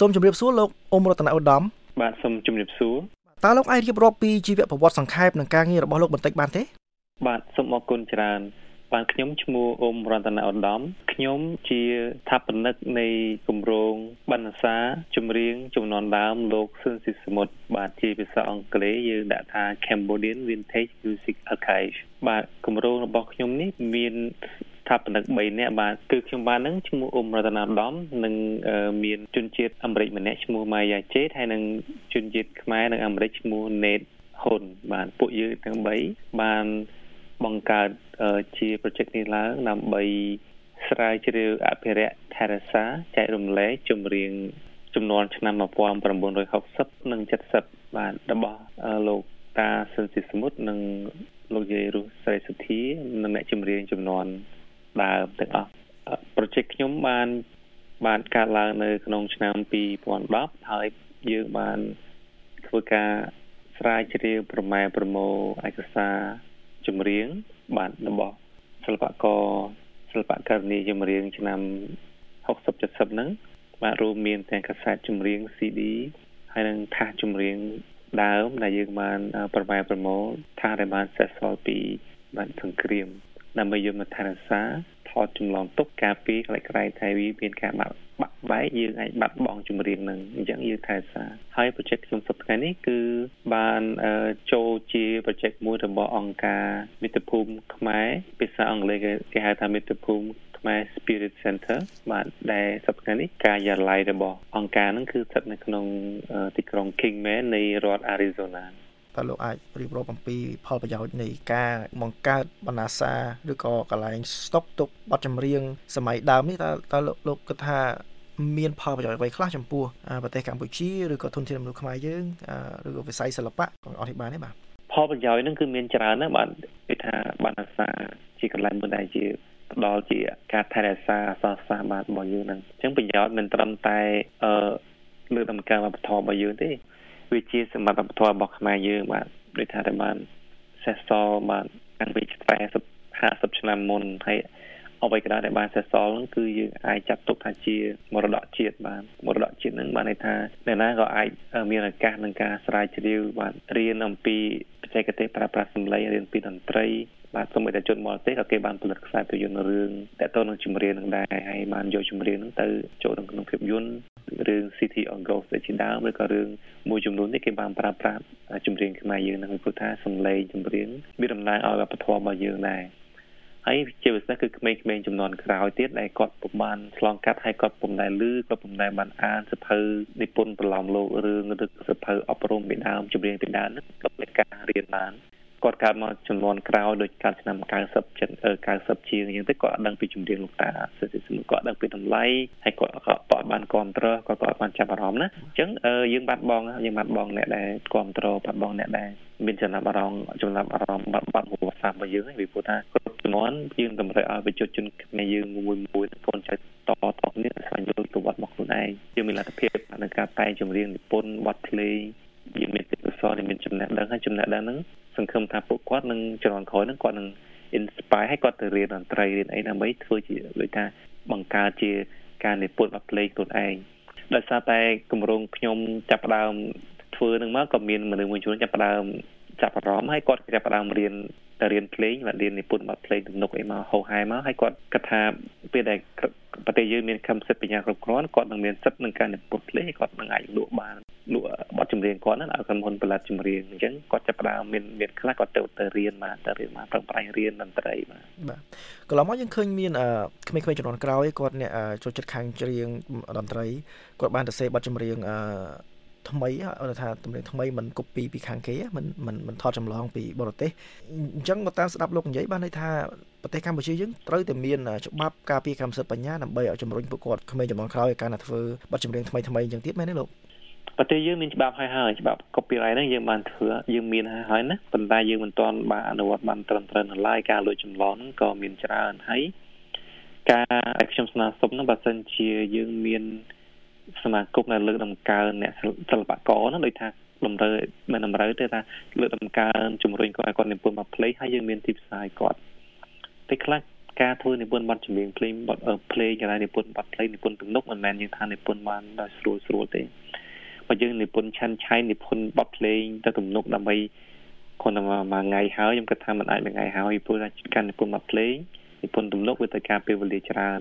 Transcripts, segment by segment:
សូមជម្រាបសួរលោកអ៊ុំរតនឧត្តមបាទសូមជម្រាបសួរតើលោកអាចរៀបរាប់ពីជីវប្រវត្តិសង្ខេបនិងការងាររបស់លោកបន្តិចបានទេ បាទសូមអរគុណច្រើនបាទខ្ញុំឈ្មោះអ៊ុំរតនឧត្តមខ្ញុំជាស្ថាបនិកនៃគម្រោងបណ្ណសាចម្រៀងចំនួនដើមលោកស៊ុនស៊ីសមុទ្របាទជាភាសាអង់គ្លេសយើងដាក់ថា Cambodian Vintage Music Archive បាទគម្រោងរបស់ខ្ញុំនេះមាន ថាបនិក3នាក់បាទគឺខ្ញុំបាននឹងឈ្មោះអ៊ុំរតនាដំនិងមានជនជាតិអាមេរិកម្នាក់ឈ្មោះម៉ាយ៉ាជេតហើយនិងជនជាតិខ្មែរនិងអាមេរិកឈ្មោះណេតហ៊ុនបាទពួកយើងទាំង3បានបង្កើតជា project នេះឡើងដើម្បីស្រាវជ្រាវអភិរក្សថែរក្សាចែករំលែកចម្រៀងចំនួនឆ្នាំ1960និង70បាទរបស់លោកតាសិនស៊ីសមុទ្រនិងលោកយាយរុស្រីសុធានិងអ្នកចម្រៀងចំនួន ដើមទាំងអស់ project ខ្ញុំបាន បានកើតឡើងនៅ ក្នុងឆ្នាំ2010ហើយយើងបានធ្វើការស្រាវជ្រាវប្រម៉ែប្រមូលឯកសារចម្រៀងបាទរបស់សិល្បករសិល្បករនីចម្រៀងឆ្នាំ60 70ហ្នឹងបាទរួមមានទាំងកាសែតចម្រៀង CD ហើយនិងថាសចម្រៀងដើមដែលយើងបានប្រម៉ែប្រមូលថាដែលបានសេសសល់ពីបានសង្គ្រាម ដើម្បីយកមកថែរក្សាថតចម្លងទុកការពីខ្លាចក្រៃថៃវាមានការបាក់បាក់បែកយើងអាចបាត់បង់ចម្រៀងនឹងអញ្ចឹងយើងថែរក្សាហើយ project ខ្ញុំសប្តាហ៍នេះគឺបានចូលជា project មួយរបស់អង្គការមិត្តភូមិខ្មែរភាសាអង់គ្លេសគេហៅថាមិត្តភូមិខ្មែរ Spirit Center បាទដែលសប្តាហ៍នេះការយាល័យរបស់អង្គការហ្នឹងគឺស្ថិតនៅក្នុងទីក្រុង Kingman នៃរដ្ឋ Arizona តើលោកអាចរៀបរាប់អំពីផលប្រយោជន៍នៃការបង្កើតបណ្ណាសាឬក៏កន្លែងស្តុកទុកបទចម្រៀងសម័យដើមនេះតើតើលោកគិតថាមានផលប្រយោជន៍អ្វីខ្លះចំពោះប្រទេសកម្ពុជាឬក៏ធនធានមនុស្សខ្មែរយើងឬក៏វិស័យសិល្បៈក៏អធិប្បាយនេះបាទផលប្រយោជន៍នឹងគឺមានច្រើនណាស់បាទគេថាបណ្ណាសាជាកន្លែងមួយដែលជាផ្ដល់ជាការថែរក្សាអសរសាស្ត្របាទរបស់យើងហ្នឹងអញ្ចឹងប្រយោជន៍មិនត្រឹមតែអឺលើកដំណើរវប្បធម៌របស់យើងទេ វាជាសម្បត្តិវប្បធម៌របស់ខ្មែរយើងបាទដូចថាតែបានសេះសល់បាទតាំងពី40 50ឆ្នាំមុនហើយអ្វីក៏ដោយដែលបានសេះសល់ហ្នឹងគឺយើងអាចចាត់ទុកថាជាមរតកជាតិបាទមរតកជាតិហ្នឹងបានន័យថាអ្នកណាក៏អាចមានឱកាសក្នុងការស្រាវជ្រាវបាទរៀនអំពីបច្ចេកទេសប្រើប្រាស់សម្លេងរៀនពីតន្ត្រី បាទសូម្បីតែជនបរទេសក៏គេបានផលិតខ្សែភាពយន្តរឿងតទៅនឹងចម្រៀងនឹងដែរហើយបានយកចម្រៀងនឹងទៅចូលក្នុងភាពយន្តរឿង City of Ghost ដូចជាដើមឬក៏រឿងមួយចំនួននេះគេបានប្រើប្រាស់ចម្រៀងខ្មែរយើងនឹងព្រោះថាសំឡេងចម្រៀងមានតំណាងឲ្យវប្បធម៌របស់យើងដែរហើយជាពិសេសគឺក្មេងៗចំនួនក្រោយទៀតដែលគាត់ពុំបានឆ្លងកាត់ហើយគាត់ពុំដែលឮគាត់ពុំដែលបានអានសភៅនិពន្ធប្រឡំលោករឿងឬសភៅអប់រំពីដើមចម្រៀងពីដើមនោះគាត់មានការរៀនបាន គាត់កើតមកចំនួនក្រោយដូចកាលឆ្នាំ90ចិន90ជាងអញ្ចឹងទៅគាត់អត់ដឹងពីជំនាញលោកតាសិទ្ធិសិទ្ធិគាត់ដឹងពីតម្លៃហើយគាត់ក៏បានគ្រប់គ្រងគាត់ក៏បានចាប់អារម្មណ៍ណាអញ្ចឹងយើងបាត់បង់យើងបាត់បង់អ្នកដែលគ្រប់គ្រងបាត់បង់អ្នកដែលមានចំណាប់អារម្មណ៍ចំណាប់អារម្មណ៍បាត់បាត់ប្រវត្តិសាស្ត្ររបស់យើងពីព្រោះថាគ្រប់ចំនួនយើងតម្រូវឲ្យប្រជាជនខ្មែរយើងមួយមួយកូនចៅតតនេះស្វែងយល់ប្រវត្តិរបស់ខ្លួនឯងយើងមានលទ្ធភាពក្នុងការតែងចម្រៀងនិពន្ធបទភ្លេងយើងមានទេពកោសល្យមានចំណេះដឹងហើយចំណេះដឹងហ្នឹង សង្ឃឹមថាពួកគាត់នឹងជំនាន់ក្រោយហ្នឹងគាត់នឹង inspire ឲ្យគាត់ទៅរៀនតន្ត្រីរៀនអីដើម្បីធ្វើជាដូចថាបង្កើតជាការនិពន្ធបទភ្លេងខ្លួនឯងដោយសារតែគម្រោងខ្ញុំចាប់ផ្ដើមធ្វើនឹងមកក៏មានមនុស្សមួយចំនួនចាប់ផ្ដើមចាប់អារម្មណ៍ហើយគាត់ចាប់ផ្ដើមរៀន ទៅរៀនភ្លេងបាទរៀននិពន្ធបទភ្លេងទំនុកអីមកហោហែមកហើយគាត់គិតថាពេលដែលប្រទេសយើងមានខំសិទ្ធិបញ្ញាគ្រប់គ្រាន់គាត់នឹងមានសិទ្ធិក្នុងការនិពន្ធភ្លេងគាត់នឹងអាចលក់បានលក់បទចម្រៀងគាត់ហ្នឹងឲ្យក្រុមហ៊ុនផលិតចម្រៀងអញ្ចឹងគាត់ចាប់ផ្ដើមមានមានខ្លះគាត់ទៅទៅរៀនមកទៅរៀនមកប្រឹងប្រែងរៀនតន្ត្រីបាទបាទកន្លងមកយើងឃើញមានក្មេងៗជំនាន់ក្រោយគាត់អ្នកចូលចិត្តខាងច្រៀងតន្ត្រីគាត់បានទៅសេបទចម្រៀងអឺ ថ្មីគាត់ថាតម្រៀងថ្មីមិនកូពីពីខាងគេមិនមិនមិនថតចម្លងពីបរទេសអញ្ចឹងមកតាមស្ដាប់លោកនិយាយបានន័យថាប្រទេសកម្ពុជាយើងត្រូវតែមានច្បាប់ការពារកម្មសិទ្ធិបញ្ញាដើម្បីឲ្យជំរុញពួកគាត់ក្មេងចំនួនក្រោយឲ្យការធ្វើបទចម្រៀងថ្មីថ្មីអញ្ចឹងទៀតមែនទេលោកប្រទេសយើងមានច្បាប់ហើយហើយច្បាប់ copyright ហ្នឹងយើងបានធ្វើយើងមានហើយហើយណាប៉ុន្តែយើងមិនទាន់បានអនុវត្តបានត្រឹមត្រូវនៅឡើយការលួចចម្លងហ្នឹងក៏មានច្រើនហើយការខ្ញុំស្នើសុំហ្នឹងបើសិនជាយើងមាន សមាគមដែលលើកដំកើងអ្នកសិល្បករហ្នឹងដូចថាតម្រូវមិនតម្រូវទេថាលើកដំកើងជំរុញគាត់ឲ្យគាត់និពន្ធមក play ហើយយើងមានទីផ្សារគាត់ពេលខ្លះការធ្វើនិពន្ធបទចម្រៀងភ្លេងបទភ្លេងកន្លែងនិពន្ធបទភ្លេងនិពន្ធទំនុកមិនមែនយើងថានិពន្ធបានដោយស្រួលស្រួលទេបើយើងនិពន្ធឆាន់ឆៃនិពន្ធបទភ្លេងទៅទំនុកដើម្បីគាត់តែមួយថ្ងៃហើយខ្ញុំគិតថាมันអាចមួយថ្ងៃហើយព្រោះថាការនិពន្ធបទភ្លេងនិពន្ធទំនុកវាទៅការពេលវេលាច្រើន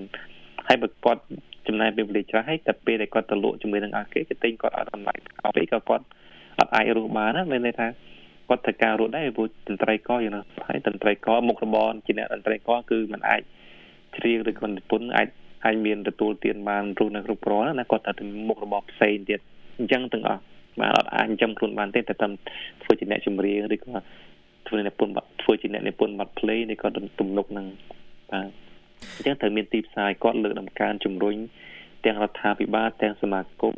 ហើយបើគាត់ ចំណាយពេលវេលាច្រើនហើយតែពេលដែលគាត់ទៅលក់ជាមួយនឹងអាគេគេទិញគាត់អត់តម្លៃអត់ពេកក៏គាត់អត់អាចរស់បានណាមានន័យថាគាត់ត្រូវការរត់ដែរព្រោះតន្ត្រីករយ៉ាងណាហើយតន្ត្រីករមុខរបរជាអ្នកតន្ត្រីករគឺมันអាចច្រៀងឬក៏និពន្ធអាចអាចមានទទួលទានបានរស់នៅគ្រប់គ្រាន់ណាគាត់តែមុខរបរផ្សេងទៀតអញ្ចឹងទាំងអស់បាទអត់អាចចំខ្លួនបានទេតែតាមធ្វើជាអ្នកចម្រៀងឬក៏ធ្វើនិពន្ធធ្វើជាអ្នកនិពន្ធបទភ្លេងឬក៏ទំនុកនឹងបាទ អញ្ចឹងត្រូវមានទីផ្សារគាត់លើកដំកើងជំរុញទាំងរដ្ឋាភិបាលទាំងសមាគម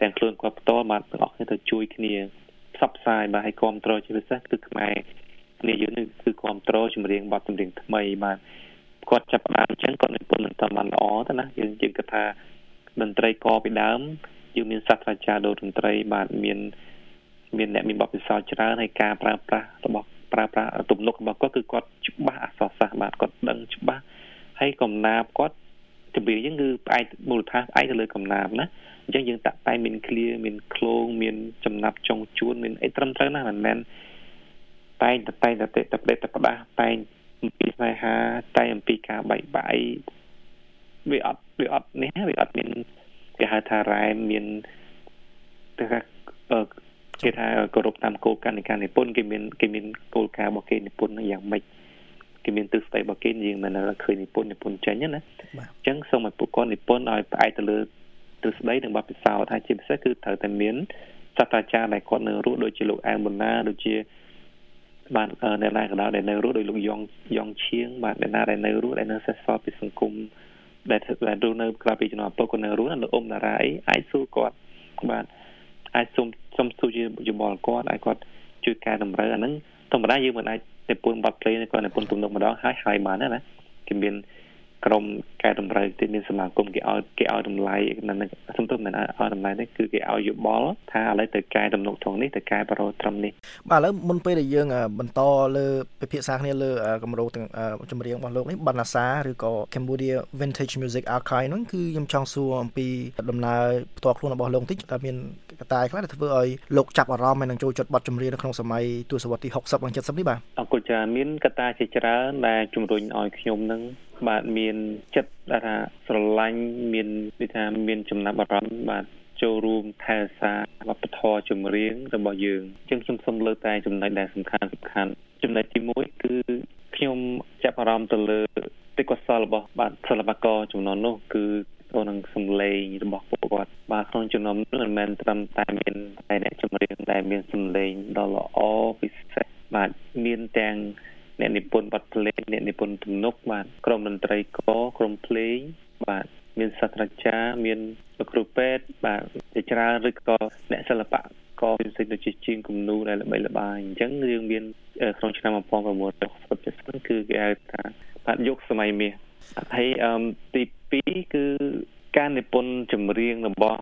ទាំងខ្លួនគាត់ផ្ទាល់បាទទាំងអស់គ្នាទៅជួយគ្នាផ្សព្វផ្សាយបាទឲ្យគ្រប់គ្រងជាពិសេសគឺខ្មែរគ្នាយើងនេះគឺគ្រប់គ្រងចម្រៀងបទចម្រៀងថ្មីបាទគាត់ចាប់ផ្ដើមអញ្ចឹងគាត់និពន្ធមិនតាមបានល្អទេណាយើងយើងគិតថាតន្ត្រីកពីដើមយើងមានសាស្ត្រាចារ្យដូរតន្ត្រីបាទមានមានអ្នកមានបទពិសោធន៍ច្រើនហើយការប្រើប្រាស់របស់ប្រើប្រាស់ទំនុករបស់គាត់គឺគាត់ច្បាស់អក្សរសាស្ត្របាទគាត់ដឹងច្បាស់ ហើយកំណាបគាត់ចម្រៀងយើងគឺផ្អែកមូលដ្ឋានផ្អែកទៅលើកំណាបណាអញ្ចឹងយើងតាក់តែមានឃ្លាមានឃ្លោងមានចំណាប់ចុងជួនមានអីត្រឹមត្រូវណាមិនមែនតែងតែតែងតែតែផ្ដេសតែផ្ដាស់តែងអំពីស្នេហាតែអំពីការបែកបាក់អីវាអត់វាអត់នេះវាអត់មានគេហៅថារ៉ែមានទៅថាគេថាគោរពតាមគោលការណ៍នៃការនិពន្ធគេមានគេមានគោលការណ៍របស់គេនិពន្ធយ៉ាងម៉េច គេមានទិសស្ដីរបស់គេយើងមិនដែលឃើញនិពន្ធនិពន្ធចេញណាអញ្ចឹងសូមឲ្យពួកគាត់និពន្ធឲ្យផ្អែកទៅលើទិសស្ដីនិងបទពិសោធន៍ថាជាពិសេសគឺត្រូវតែមានសាស្ត្រាចារ្យដែលគាត់នៅរស់ដូចជាលោកអែមបណ្ណាដូចជាបាទអ្នកណាក៏ដោយដែលនៅរស់ដោយលោកយ៉ងយ៉ងឈៀងបាទអ្នកណាដែលនៅរស់ដែលនៅសេសសល់ពីសង្គមដែលដែលរស់នៅក្រៅពីចំណោមពុកគាត់នៅរស់លោកអ៊ំតារាអីអាចសួរគាត់បាទអាចសុំសុំសួរជាយោបល់គាត់ឲ្យគាត់ជួយកែតម្រូវអាហ្នឹង ធម្មតាយើងមិនអាចនិពន្ធបទភ្លេងគាត់និពន្ធទំនុកម្ដងហើយហើយបានណាគេមាន ក្រុមកែតម្រូវទីមានសមាគមគេឲ្យគេឲ្យតម្លៃនឹងសំទោសមិនឲ្យតម្លៃនេះគឺគេឲ្យយោបល់ថាឥឡូវទៅកែទំនុកត្រង់នេះទៅកែបរោត្រឹមនេះបាទឥឡូវមុនពេលដែលយើង បន្តលើពិភាក្សាគ្នាលើគម្រោងទាំងចម្រៀងរបស់លោកនេះបណ្ណាសាឬក៏ Cambodia Vintage Music Archive ហ្នឹងគឺខ្ញុំចង់សួរអំពីដំណើរផ្ទាល់ខ្លួនរបស់លោកបន្តិចតើមានកត្តាខ្លះដែលធ្វើឲ្យលោកចាប់អារម្មណ៍ហើយនឹងចូលចិត្តបទចម្រៀងនៅក្នុងសម័យទសវត្សរ៍ទី60និង70នេះបាទអរគុណច្រើនមានកត្តាជាច្រើនដែលជំរុញឲ្យខ្ញុំនឹង បាទមានចិត្តថាស្រឡាញ់មាននិយាយថាមានចំណាប់អារម្មណ៍បាទចូលរួមថែរក្សាវប្បធម៌ចម្រៀងរបស់យើងជាងខ្ញុំសូមលើកតែចំណុចដែលសំខាន់សំខាន់ចំណុចទី1គឺខ្ញុំចាប់អារម្មណ៍ទៅលើទេពកោសលរបស់បាទសិល្បករចំនួននោះគឺទៅនឹងសំឡេងរបស់ពួកគាត់បាទក្នុងចំណោមនោះមិនមែនត្រឹមតែមានតែអ្នកចម្រៀងដែលមានសំឡេងដ៏ល្អពិសេសបាទមានទាំង អ្នកនិពន្ធបទភ្លេងអ្នកនិពន្ធទំនុកបាទក្រុមតន្ត្រីករក្រុមភ្លេងបាទមានសាស្ត្រាចារ្យមានលោកគ្រូពេទ្យបាទជាច្រើនឬក៏អ្នកសិល្បៈក៏មានសិទ្ធិដូចជាជាងគំនូរដែលល្បីល្បាញអញ្ចឹងរឿងមានក្នុងឆ្នាំ1960គឺគេហៅថាបាទយុគសម័យមាសហើយអឺទី2គឺការនិពន្ធចម្រៀងរបស់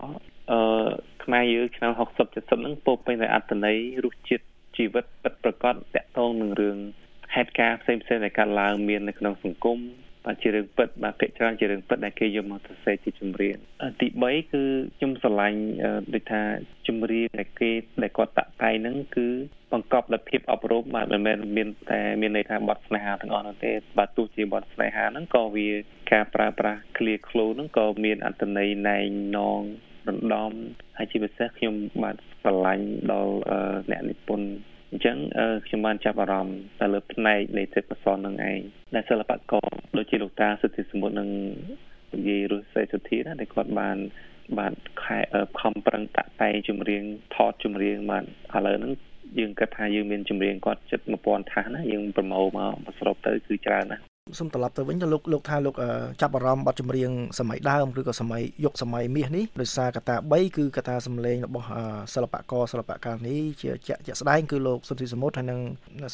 អឺខ្មែរយើងឆ្នាំ60 70ហ្នឹងពោពេញដោយអត្តន័យរសជាតិជីវិតពិតប្រាកដតាក់ទងនឹងរឿងហេ តុការណ៍ផ្សេងផ្សេងដែលកើតឡើងមាននៅក្នុងសង្គមបាទជារឿងពិតបាទភាគច្រើនជារឿងពិតដែលគេយកមកសរសេរជាចម្រៀងទី3គឺខ្ញុំស្រឡាញ់ដូចថាចម្រៀងដែលគេដែលគាត់តាក់តែងហ្នឹងគឺបង្កប់ដោយភាពអប់រំបាទមិនមែនមានតែមានន័យថាបទស្នេហាទាំងអស់នោះទេបាទទោះជាបទស្នេហាហ្នឹងក៏វាការប្រើប្រាស់ឃ្លាឃ្លោហ្នឹងក៏មានអត្ថន័យណែងនងរំដំហើយជាពិសេសខ្ញុំបាទស្រឡាញ់ដល់អ្នកនិពន្ធ អញ្ចឹងខ្ញុំបានចាប់អារម្មណ៍ទៅលើផ្នែកនៃទេពកោសលនឹងឯងដែលសិល្បករដូចជាលោកតាសុទ្ធិសមុទ្រនិងនិយាយរុស្សេសុធីណាដែលគាត់បានបានខែខំប្រឹងតាក់តែងចម្រៀងថតចម្រៀងបានឥឡូវហ្នឹងយើងគិតថាយើងមានចម្រៀងគាត់ចិត្ត1000ថាសណាយើងប្រមូលមកសរុបទៅគឺច្រើនណា សូមត្រឡប់ទៅវិញទៅលោកលោកថាលោកចាប់អារម្មណ៍បទចម្រៀងសម័យដើមឬក៏សម័យយុគសម័យមាសនេះដោយសារកត្តា3គឺកត្តាសម្លេងរបស់សិល្បករសិល្បករនេះជាជាក់ជាក់ស្ដែងគឺលោកសុនធីសមុទ្រហើយនិង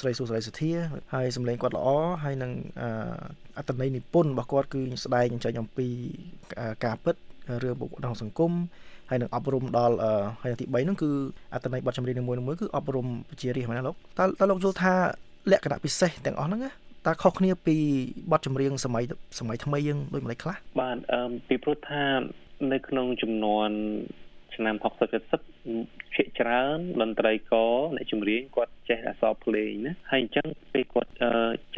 ស្រីសុស្រីសុធាហើយសម្លេងគាត់ល្អហើយនឹងអត្តន័យនិពន្ធរបស់គាត់គឺស្ដែងចេញអំពីការពិតរឿងបុគ្គលក្នុងសង្គមហើយនឹងអប់រំដល់ហើយទី3ហ្នឹងគឺអត្តន័យបទចម្រៀងនីមួយៗគឺអប់រំជារាជមែនទេលោកតើតើលោកយល់ថាលក្ខណៈពិសេសទាំងអស់ហ្នឹង តើខុសគ្នាពីបទចម្រៀងសម័យសម័យថ្មីយើងដូចម្ដេចខ្លះបាទអឺពីព្រោះថានៅក្នុងចំនួនឆ្នាំ60 70 ភាគច្រើនតន្ត្រីករអ្នកចម្រៀងគាត់ចេះអក្សរភ្លេងណាហើយអញ្ចឹងពេលគាត់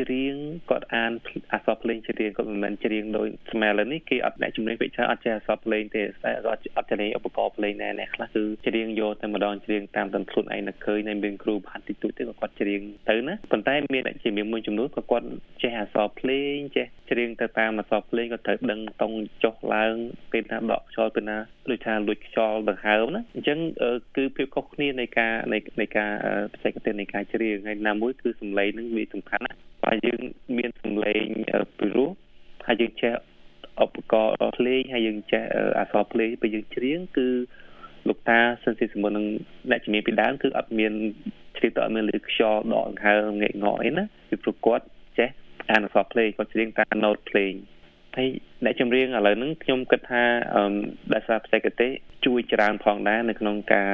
ច្រៀងគាត់អានអក្សរភ្លេងច្រៀងគាត់មិនមែនច្រៀងដោយស្មែលនេះគេអត់អ្នកចម្រៀងពេកច្រើនអត់ចេះអក្សរភ្លេងទេតែអត់អត់ច្រៀងឧបករណ៍ភ្លេងណែអ្នកខ្លះគឺច្រៀងយកតែម្ដងច្រៀងតាមតន្ខ្លួនឯងនៅឃើញនៅមានគ្រូបានតិចតួចទេក៏គាត់ច្រៀងទៅណាប៉ុន្តែមានអ្នកជាមានមួយចំនួនក៏គាត់ចេះអក្សរភ្លេងចេះច្រៀងទៅតាមអក្សរភ្លេងក៏ត្រូវដឹងតង់ចុះឡើងពេលណាដកខ្យល់ពេលណាដូចថាលួចខ្យល់ដង្ហើមណាអញ្ចឹងគឺភាពខុសគ្នានៃការនៃការបច្ចេកទេសនៃការច្រៀងហើយណាមួយគឺសំឡេងនឹងវាសំខាន់ណាស់បើយើងមានសំឡេងពីរោះហើយយើងចេះឧបករណ៍ភ្លេងហើយយើងចេះអក្សរភ្លេងពេលយើងច្រៀងគឺលោកតាសិនសិសមុននឹងអ្នកជំនាញពីដើមគឺអត់មានជ្រាបទៅអត់មានលឺខ្យល់ដកដង្ហើមងាកងក់អីណាពីព្រោះគាត់ចេះអានអក្សរភ្លេងគាត់ច្រៀងតាម note ភ្លេង ហើយអ្នកចម្រៀងឥឡូវហ្នឹងខ្ញុំគិតថាអឺដោយសារបច្ចេកទេសជួយច្រើនផងដែរនៅក្នុងការ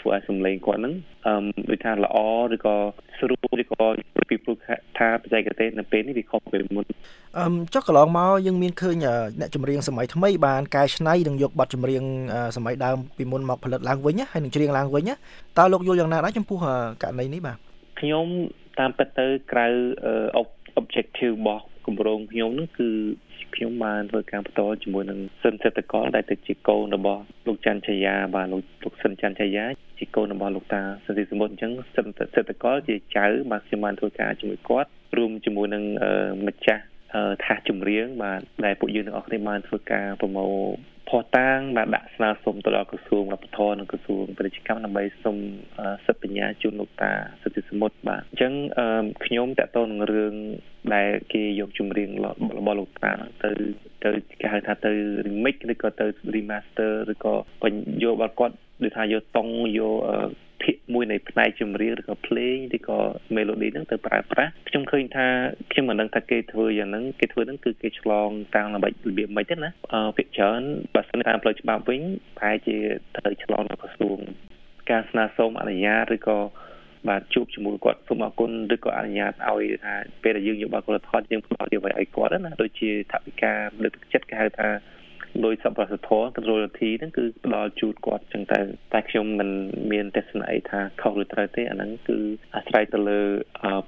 ធ្វើឲ្យសម្លេងគាត់ហ្នឹងអឺដូចថាល្អឬក៏ស្រួលឬក៏ពីព្រោះថាបច្ចេកទេសនៅពេលនេះវាខុសពីមុនអឺចុះកន្លងមកយើងមានឃើញអ្នកចម្រៀងសម័យថ្មីបានកែច្នៃនិងយកបទចម្រៀងសម័យដើមពីមុនមកផលិតឡើងវិញហើយនឹងច្រៀងឡើងវិញតើលោកយល់យ៉ាងណាដែរចំពោះករណីនេះបាទខ្ញុំតាមពិតទៅក្រៅ objective របស់គម្រោងខ្ញុំហ្នឹងគឺ ខ្ញុំបានធ្វើការបន្តជាមួយនឹងសិនសេដ្ឋកលដែលទៅជាកូនរបស់លោកច័ន្ទឆាយាបាទលោកលោកសិនច័ន្ទឆាយាជាកូនរបស់លោកតាសិនទីសមុទ្រអញ្ចឹងសិនសេដ្ឋកលជាចៅបាទខ្ញុំបានធ្វើការជាមួយគាត់រួមជាមួយនឹងម្ចាស់ថាសចម្រៀងបាទដែលពួកយើងទាំងអស់គ្នាបានធ្វើការប្រមូល ផុសតាងបានដាក់ស្នើសុំទៅដល់ក្រសួងវប្បធម៌និងក្រសួងពាណិជ្ជកម្មដើម្បីសុំសិទ្ធិបញ្ញាជូនលោកតាសិទ្ធិសមុទ្របាទអញ្ចឹងខ្ញុំតកតនឹងរឿងដែលគេយកចម្រៀងរបស់លោកតាទៅទៅគេហៅថាទៅ remix ឬក៏ទៅ remaster ឬក៏បញ្យកបាត់គាត់ដូចថាយកតុងយក ភាគមួយនៃផ្នែកចម្រៀងឬក៏ភ្លេងឬក៏ melody ហ្នឹងទៅប្រើប្រាស់ខ្ញុំឃើញថាខ្ញុំមិនដឹងថាគេធ្វើយ៉ាងហ្នឹងគេធ្វើហ្នឹងគឺគេឆ្លងតាមល្បិចរបៀបមិនទេណាអឺភាគច្រើនបើសិនតាមផ្លូវច្បាប់វិញប្រហែលជាត្រូវឆ្លងនៅក្រសួងការស្នើសុំអនុញ្ញាតឬក៏បាទជួបជាមួយគាត់សូមអរគុណឬក៏អនុញ្ញាតឲ្យថាពេលដែលយើងយកបាល់កុលថតយើងផ្ដល់យកឲ្យគាត់ណាដូចជាថវិកាលើកទឹកចិត្តគេហៅថា លុយសប្បុរសធម៌ controlity ហ្នឹងគឺផ្ដល់ជូនគាត់ចឹងទៅតែខ្ញុំមិនមានទស្សនៈអីថាខុសឬត្រូវទេអាហ្នឹងគឺអាស្រ័យទៅលើ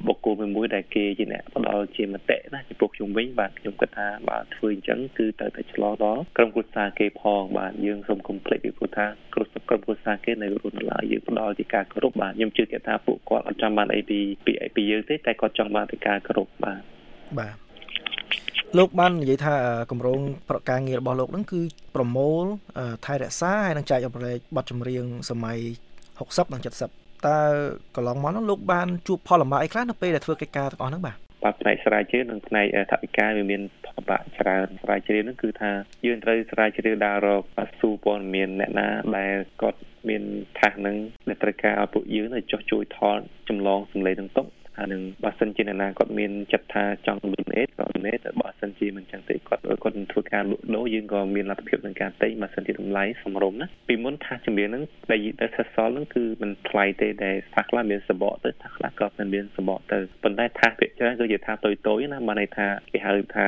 បុគ្គលមួយមួយដែលគេជាអ្នកផ្ដល់ជាមតិណាចំពោះខ្ញុំវិញបាទខ្ញុំគិតថាបើធ្វើអញ្ចឹងគឺទៅតែឆ្លងដល់ក្រុមគ្រួសារគេផងបាទយើងសូមកុំភ្លេចពីព្រោះថាក្រុមក្រុមគ្រួសារគេនៅរស់នៅឡើយយើងផ្ដល់ជាការគោរពបាទខ្ញុំជឿថាពួកគាត់អត់ចង់បានអីពីពីអីពីយើងទេតែគាត់ចង់បានតែការគោរពបាទបាទ លោកបាននិយាយថាគម្រោងប្រការងាររបស់លោកហ្នឹងគឺប្រមូលថែរក្សាហើយនឹងចែករំលែកបទចម្រៀងសម័យ60និង70តើកន្លងមកនោះលោកបានជួបផលលំបាកអីខ្លះនៅពេលដែលធ្វើកិច្ចការទាំងអស់ហ្នឹងបាទបាទផ្នែកស្រាវជ្រាវនិងផ្នែកថវិកាវាមានផលលំបាកច្រើនស្រាវជ្រាវហ្នឹងគឺថាយើងត្រូវស្រាវជ្រាវដើររកស៊ូព័ត៌មានអ្នកណាដែលគាត់មានថាសនឹងដែលត្រូវការឲ្យពួកយើងទៅចោះជួយថតចម្លងសម្លេងនឹងទុក ហើយនឹងបើសិនជាអ្នកណាគាត់មានចិត្តថាចង់ donate ក៏ donate តែបើសិនជាមិនចឹងទេគាត់គាត់ធ្វើការលក់ដូរយើងក៏មានលទ្ធភាពក្នុងការទិញបើសិនជាតម្លៃសមរម្យណាពីមុនថាជំនាញហ្នឹងដែលដែលសិស្សសល់ហ្នឹងគឺមិនថ្លៃទេដែលថាខ្លះមានសបកទៅថាខ្លះក៏មិនមានសបកទៅប៉ុន្តែថាភាគច្រើនគឺជាថាតុយតុយណាបានន័យថាគេហៅថា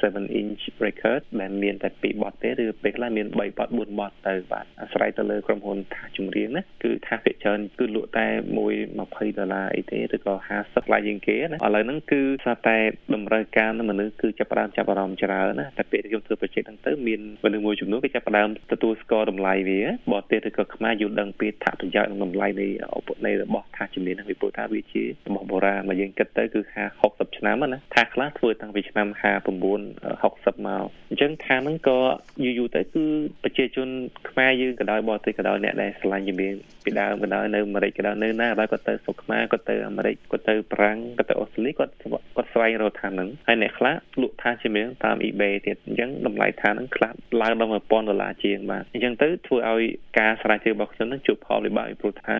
7 inch record ដែលមានតែ2បទទេឬពេលខ្លះមាន3បទ4បទទៅបាទអាស្រ័យទៅលើក្រុមហ៊ុនថាចម្រៀងណាគឺថាភាគច្រើនគឺលក់តែ1 20ដុល្លារអីទេឬក៏50ថ្លៃជាងគេណាឥឡូវហ្នឹងគឺស្រាប់តែតម្រូវការមនុស្សគឺចាប់ផ្ដើមចាប់អារម្មណ៍ច្រើនណាតែពេលខ្ញុំធ្វើ project ហ្នឹងទៅមានមនុស្សមួយចំនួនគេចាប់ផ្ដើមទទួលស្គាល់តម្លៃវាបរទេសឬក៏ខ្មែរយល់ដឹងពីថាប្រយោជន៍និងតម្លៃនៃឧបនៃរបស់ថាជំនាញហ្នឹងពីព្រោះថាវាជារបស់បុរាណមកយើងគិតទៅគឺ50 60ឆ្នាំណាថាខ្លះធ្វើតាំងពីឆ្នាំ59 60មកអញ្ចឹងថាហ្នឹងក៏យូរយូរទៅគឺប្រជាជនខ្មែរយើងក៏ដោយបរទេសក៏ដោយអ្នកដែលឆ្លាញ់ជំនាញ ពីដើមក៏ដោយនៅអាមេរិកក៏ដោយនៅណាក៏ដោយគាត់ទៅស្រុកខ្មែរគាត់ទៅអាមេរិកគាត់ទៅប្រាំងគាត់ទៅអូស្ត្រាលីគាត់គាត់ស្វែងរកថាហ្នឹងហើយអ្នកខ្លះលក់ថាជាមានតាម eBay ទៀតអញ្ចឹងតម្លៃថាហ្នឹងខ្លះឡើងដល់1000ដុល្លារជាងបាទអញ្ចឹងទៅធ្វើឲ្យការស្រាវជ្រាវរបស់ខ្ញុំហ្នឹងជួបផលវិបាកពីព្រោះថា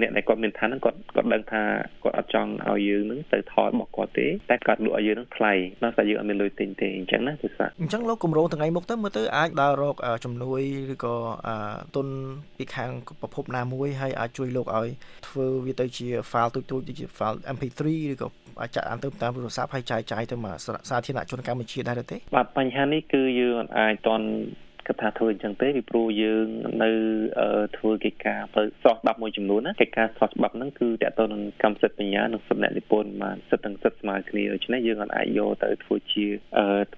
អ្នកដែលគាត់មានថាហ្នឹងគាត់គាត់ដឹងថាគាត់អត់ចង់ឲ្យយើងហ្នឹងទៅថតរបស់គាត់ទេតែគាត់លក់ឲ្យយើងហ្នឹងថ្លៃដល់តែយើងអត់មានលុយទិញទេអញ្ចឹងណាទស្សនៈអញ្ចឹងលោកគម្រោងថ្ងៃមុខទៅមើលទៅអាចដើររកជំនួយឬក៏ទុនពីខាងប្រភពណាមួយមួយហើយអាចជួយលោកឲ្យធ្វើវាទៅជា file ទូចៗដូចជា file MP3 ឬក៏អាចចាក់អានទៅតាមទូរស័ព្ទហើយចាយចាយទៅមកសាធារណជនកម្ពុជាដែរទេបាទបញ្ហានេះគឺយើងអាចតន់ គិតថាធ្វើអញ្ចឹងទេពីព្រោះយើងនៅធ្វើកិច្ចការផ្លូវសោះច្បាប់មួយចំនួនណាកិច្ចការសោះច្បាប់ហ្នឹងគឺតកតទៅនឹងកម្មសិទ្ធិបញ្ញានិងសិទ្ធិអ្នកនិពន្ធបានសិទ្ធិទាំងសិទ្ធិស្មើគ្នាដូច្នេះយើងអាចយកទៅធ្វើជា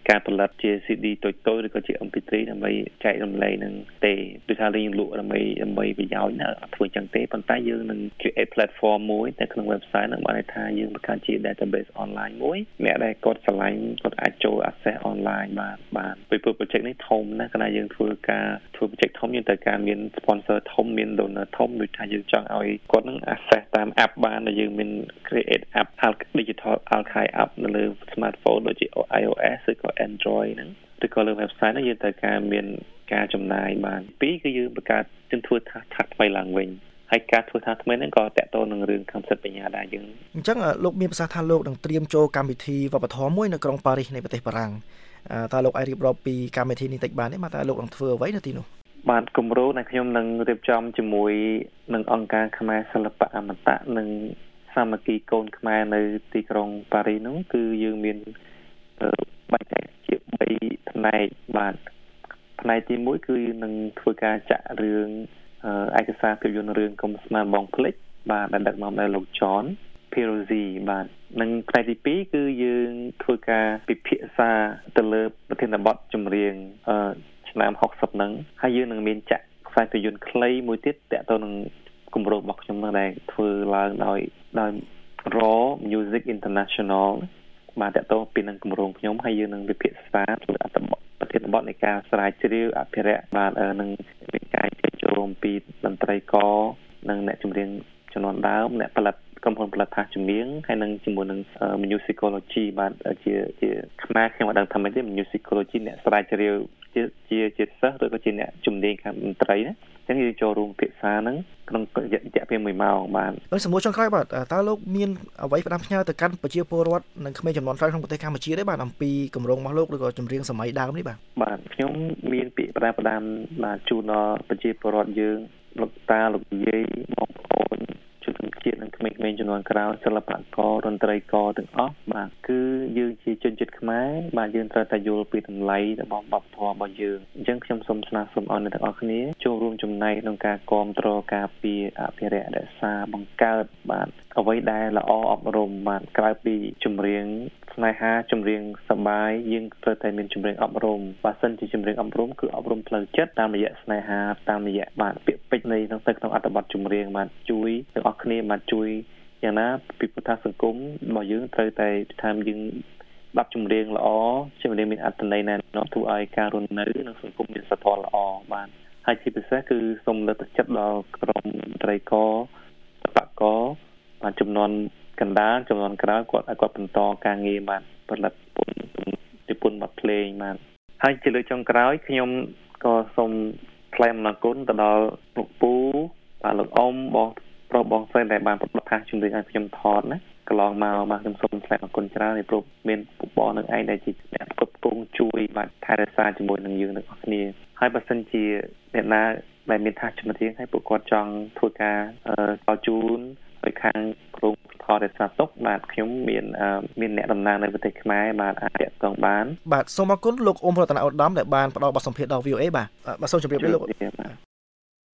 ការផលិតជា CD តូចតូចឬក៏ជា MP3 ដើម្បីចែករំលែកនឹងទេដូចថាយើងលក់ដើម្បីដើម្បីប្រយោជន៍ណាធ្វើអញ្ចឹងទេប៉ុន្តែយើងនឹង create platform មួយនៅក្នុង website នឹងបានន័យថាយើងបង្កើតជា database online មួយអ្នកដែលគាត់ឆ្លាញ់គាត់អាចចូល access online បានបានពីព្រោះ project នេះធំណាស់កណ្ដាយើងធ្វើការធ្វើ project ធំយើងត្រូវការមាន sponsor ធំមាន donor ធំដូចថាយើងចង់ឲ្យគាត់នឹង access តាម app បានដែលយើងមាន create app digital archive app នៅលើ smartphone ដូចជា iOS ឬក៏ Android ហ្នឹងឬក៏លើ website ហ្នឹងយើងត្រូវការមានការចំណាយបានពីរគឺយើងបង្កើតជំធ្វើថាថាថ្មីឡើងវិញហើយការធ្វើថាថ្មីហ្នឹងក៏តកតទៅនឹងរឿងកម្មសិទ្ធិបញ្ញាដែរយើងអញ្ចឹងលោកមានប្រសាសន៍ថាលោកនឹងត្រៀមចូលកម្មវិធីវប្បធម៌មួយនៅក្រុងប៉ារីសនៃប្រទេសបារាំង តើលោកអាចរៀបរាប់ពីកម្មវិធីនេះតិចបានទេមកតើលោកនឹងធ្វើអ្វីនៅទីនោះបាទគម្រោងដែលខ្ញុំនឹងរៀបចំជាមួយនឹងអង្គការខ្មែរសិល្បៈអមតៈនិងសាមគ្គីកូនខ្មែរនៅទីក្រុងប៉ារីសនោះគឺយើងមានបែងចែកជា3ផ្នែកបាទផ្នែកទី1គឺនឹងធ្វើការចាក់រឿងឯកសារភាពយន្តរឿងកុំស្មានបងភ្លេចបាទដែលដឹកនាំដោយលោក John Pirozi បាទនិងផ្នែកទី2គឺយើងធ្វើការពិភាក្សាទៅលើប្រធានបទចម្រៀងអឺឆ្នាំ60ហ្នឹងហើយយើងនឹងមានចាក់ខ្សែភាពយន្តខ្លីមួយទៀតតទៅនឹងគម្រោងរបស់ខ្ញុំហ្នឹងដែលធ្វើឡើងដោយដោយ Raw Music International បាទតទៅពីនឹងគម្រោងខ្ញុំហើយយើងនឹងវិភាគសាទៅអត្ថបទប្រធានបទនៃការស្រាវជ្រាវអភិរក្សបាទនឹងមានការចូលរួមពីតន្ត្រីករនិងអ្នកចម្រៀងជំនាន់ដើមអ្នកផលិត ក្រុមហ៊ុនផលិតថាជំនាញហើយនឹងជាមួយនឹង musicology បាទជាជាខ្មែរខ្ញុំអត់ដឹងថាម៉េចទេ musicology អ្នកស្រាវជ្រាវជាជាជាសិស្សឬក៏ជាអ្នកជំនាញខាងតន្ត្រីណាអញ្ចឹងយើងចូលរួមពិភាក្សាហ្នឹងក្នុងរយៈពេល1ម៉ោងបាទហើយសំណួរចុងក្រោយបាទតើលោកមានអ្វីផ្ដាំផ្ញើទៅកាន់ប្រជាពលរដ្ឋនិងក្មេងចំនួនក្រោយក្នុងប្រទេសកម្ពុជាទេបាទអំពីគម្រោងរបស់លោកឬក៏ចម្រៀងសម័យដើមនេះបាទបាទខ្ញុំមានពាក្យផ្ដាំផ្ដាំបាទជូនដល់ប្រជាពលរដ្ឋយើងលោកតាលោកយាយបងប្អូន ជនជាតិនិងក្មេងៗជំនាន់ក្រោយសិល្បករតន្ត្រីករទាំងអស់បាទគឺយើងជាជនជាតិខ្មែរបាទយើងត្រូវតែយល់ពីតម្លៃរបស់វប្បធម៌របស់យើងអញ្ចឹងខ្ញុំសូមស្នើសុំឲ្យអ្នកទាំងអស់គ្នាចូលរួមចំណែកក្នុងការគ្រប់គ្រងការពារអភិរក្សរក្សាបង្កើតបាទ អ្វីដែលល្អអប់រំបាទក្រៅពីចម្រៀងស្នេហាចម្រៀងសប្បាយយើងត្រូវតែមានចម្រៀងអប់រំបើសិនជាចម្រៀងអប់រំគឺអប់រំផ្លូវចិត្តតាមរយៈស្នេហាតាមរយៈបាទពាក្យពេចន៍នៃក្នុងទៅក្នុងអត្ថបទចម្រៀងបាទជួយទាំងអស់គ្នាបាទជួយយ៉ាងណាពីពុទ្ធសង្គមរបស់យើងត្រូវតែថាយើងបាប់ចម្រៀងល្អចម្រៀងមានអត្ថន័យណែនាំធ្វើឲ្យការរស់នៅក្នុងសង្គមមានសធម៌ល្អបាទហើយជាពិសេសគឺសូមលើកទឹកចិត្តដល់ក្រុមត្រីកបកក បាទចំនួនកណ្ដាលចំនួនក្រោយគាត់ឲ្យគាត់បន្តការងារបានផលិតពន្ធនិពន្ធបទភ្លេងបានហើយជាលើកចុងក្រោយខ្ញុំក៏សូមថ្លែងអំណរគុណទៅដល់លោកពូបាទលោកអ៊ំបងប្រុសបងស្រីដែលបានប្រកាសជំរុញឲ្យខ្ញុំថតណាកន្លងមកបាទខ្ញុំសូមថ្លែងអរគុណច្រើនពីព្រោះមានពុកបងនឹងឯងដែលជាអ្នកគ្រប់គ្រងជួយបាទថែរក្សាជាមួយនឹងយើងទាំងអស់គ្នាហើយបើសិនជាអ្នកណាដែលមានថាជំនាញឲ្យពួកគាត់ចង់ធ្វើការតជូន ឲ្យខាងក្រុមថតរក្សាទុកបាទខ្ញុំមានមានអ្នកតំណាងនៅប្រទេសខ្មែរបាទអាចតាក់ទងបានបាទសូមអរគុណលោកអ៊ុំរតនាឧត្តមដែលបានផ្ដល់បទសម្ភាសន៍ដល់ VOA បាទបាទសូមជម្រាបលាលោក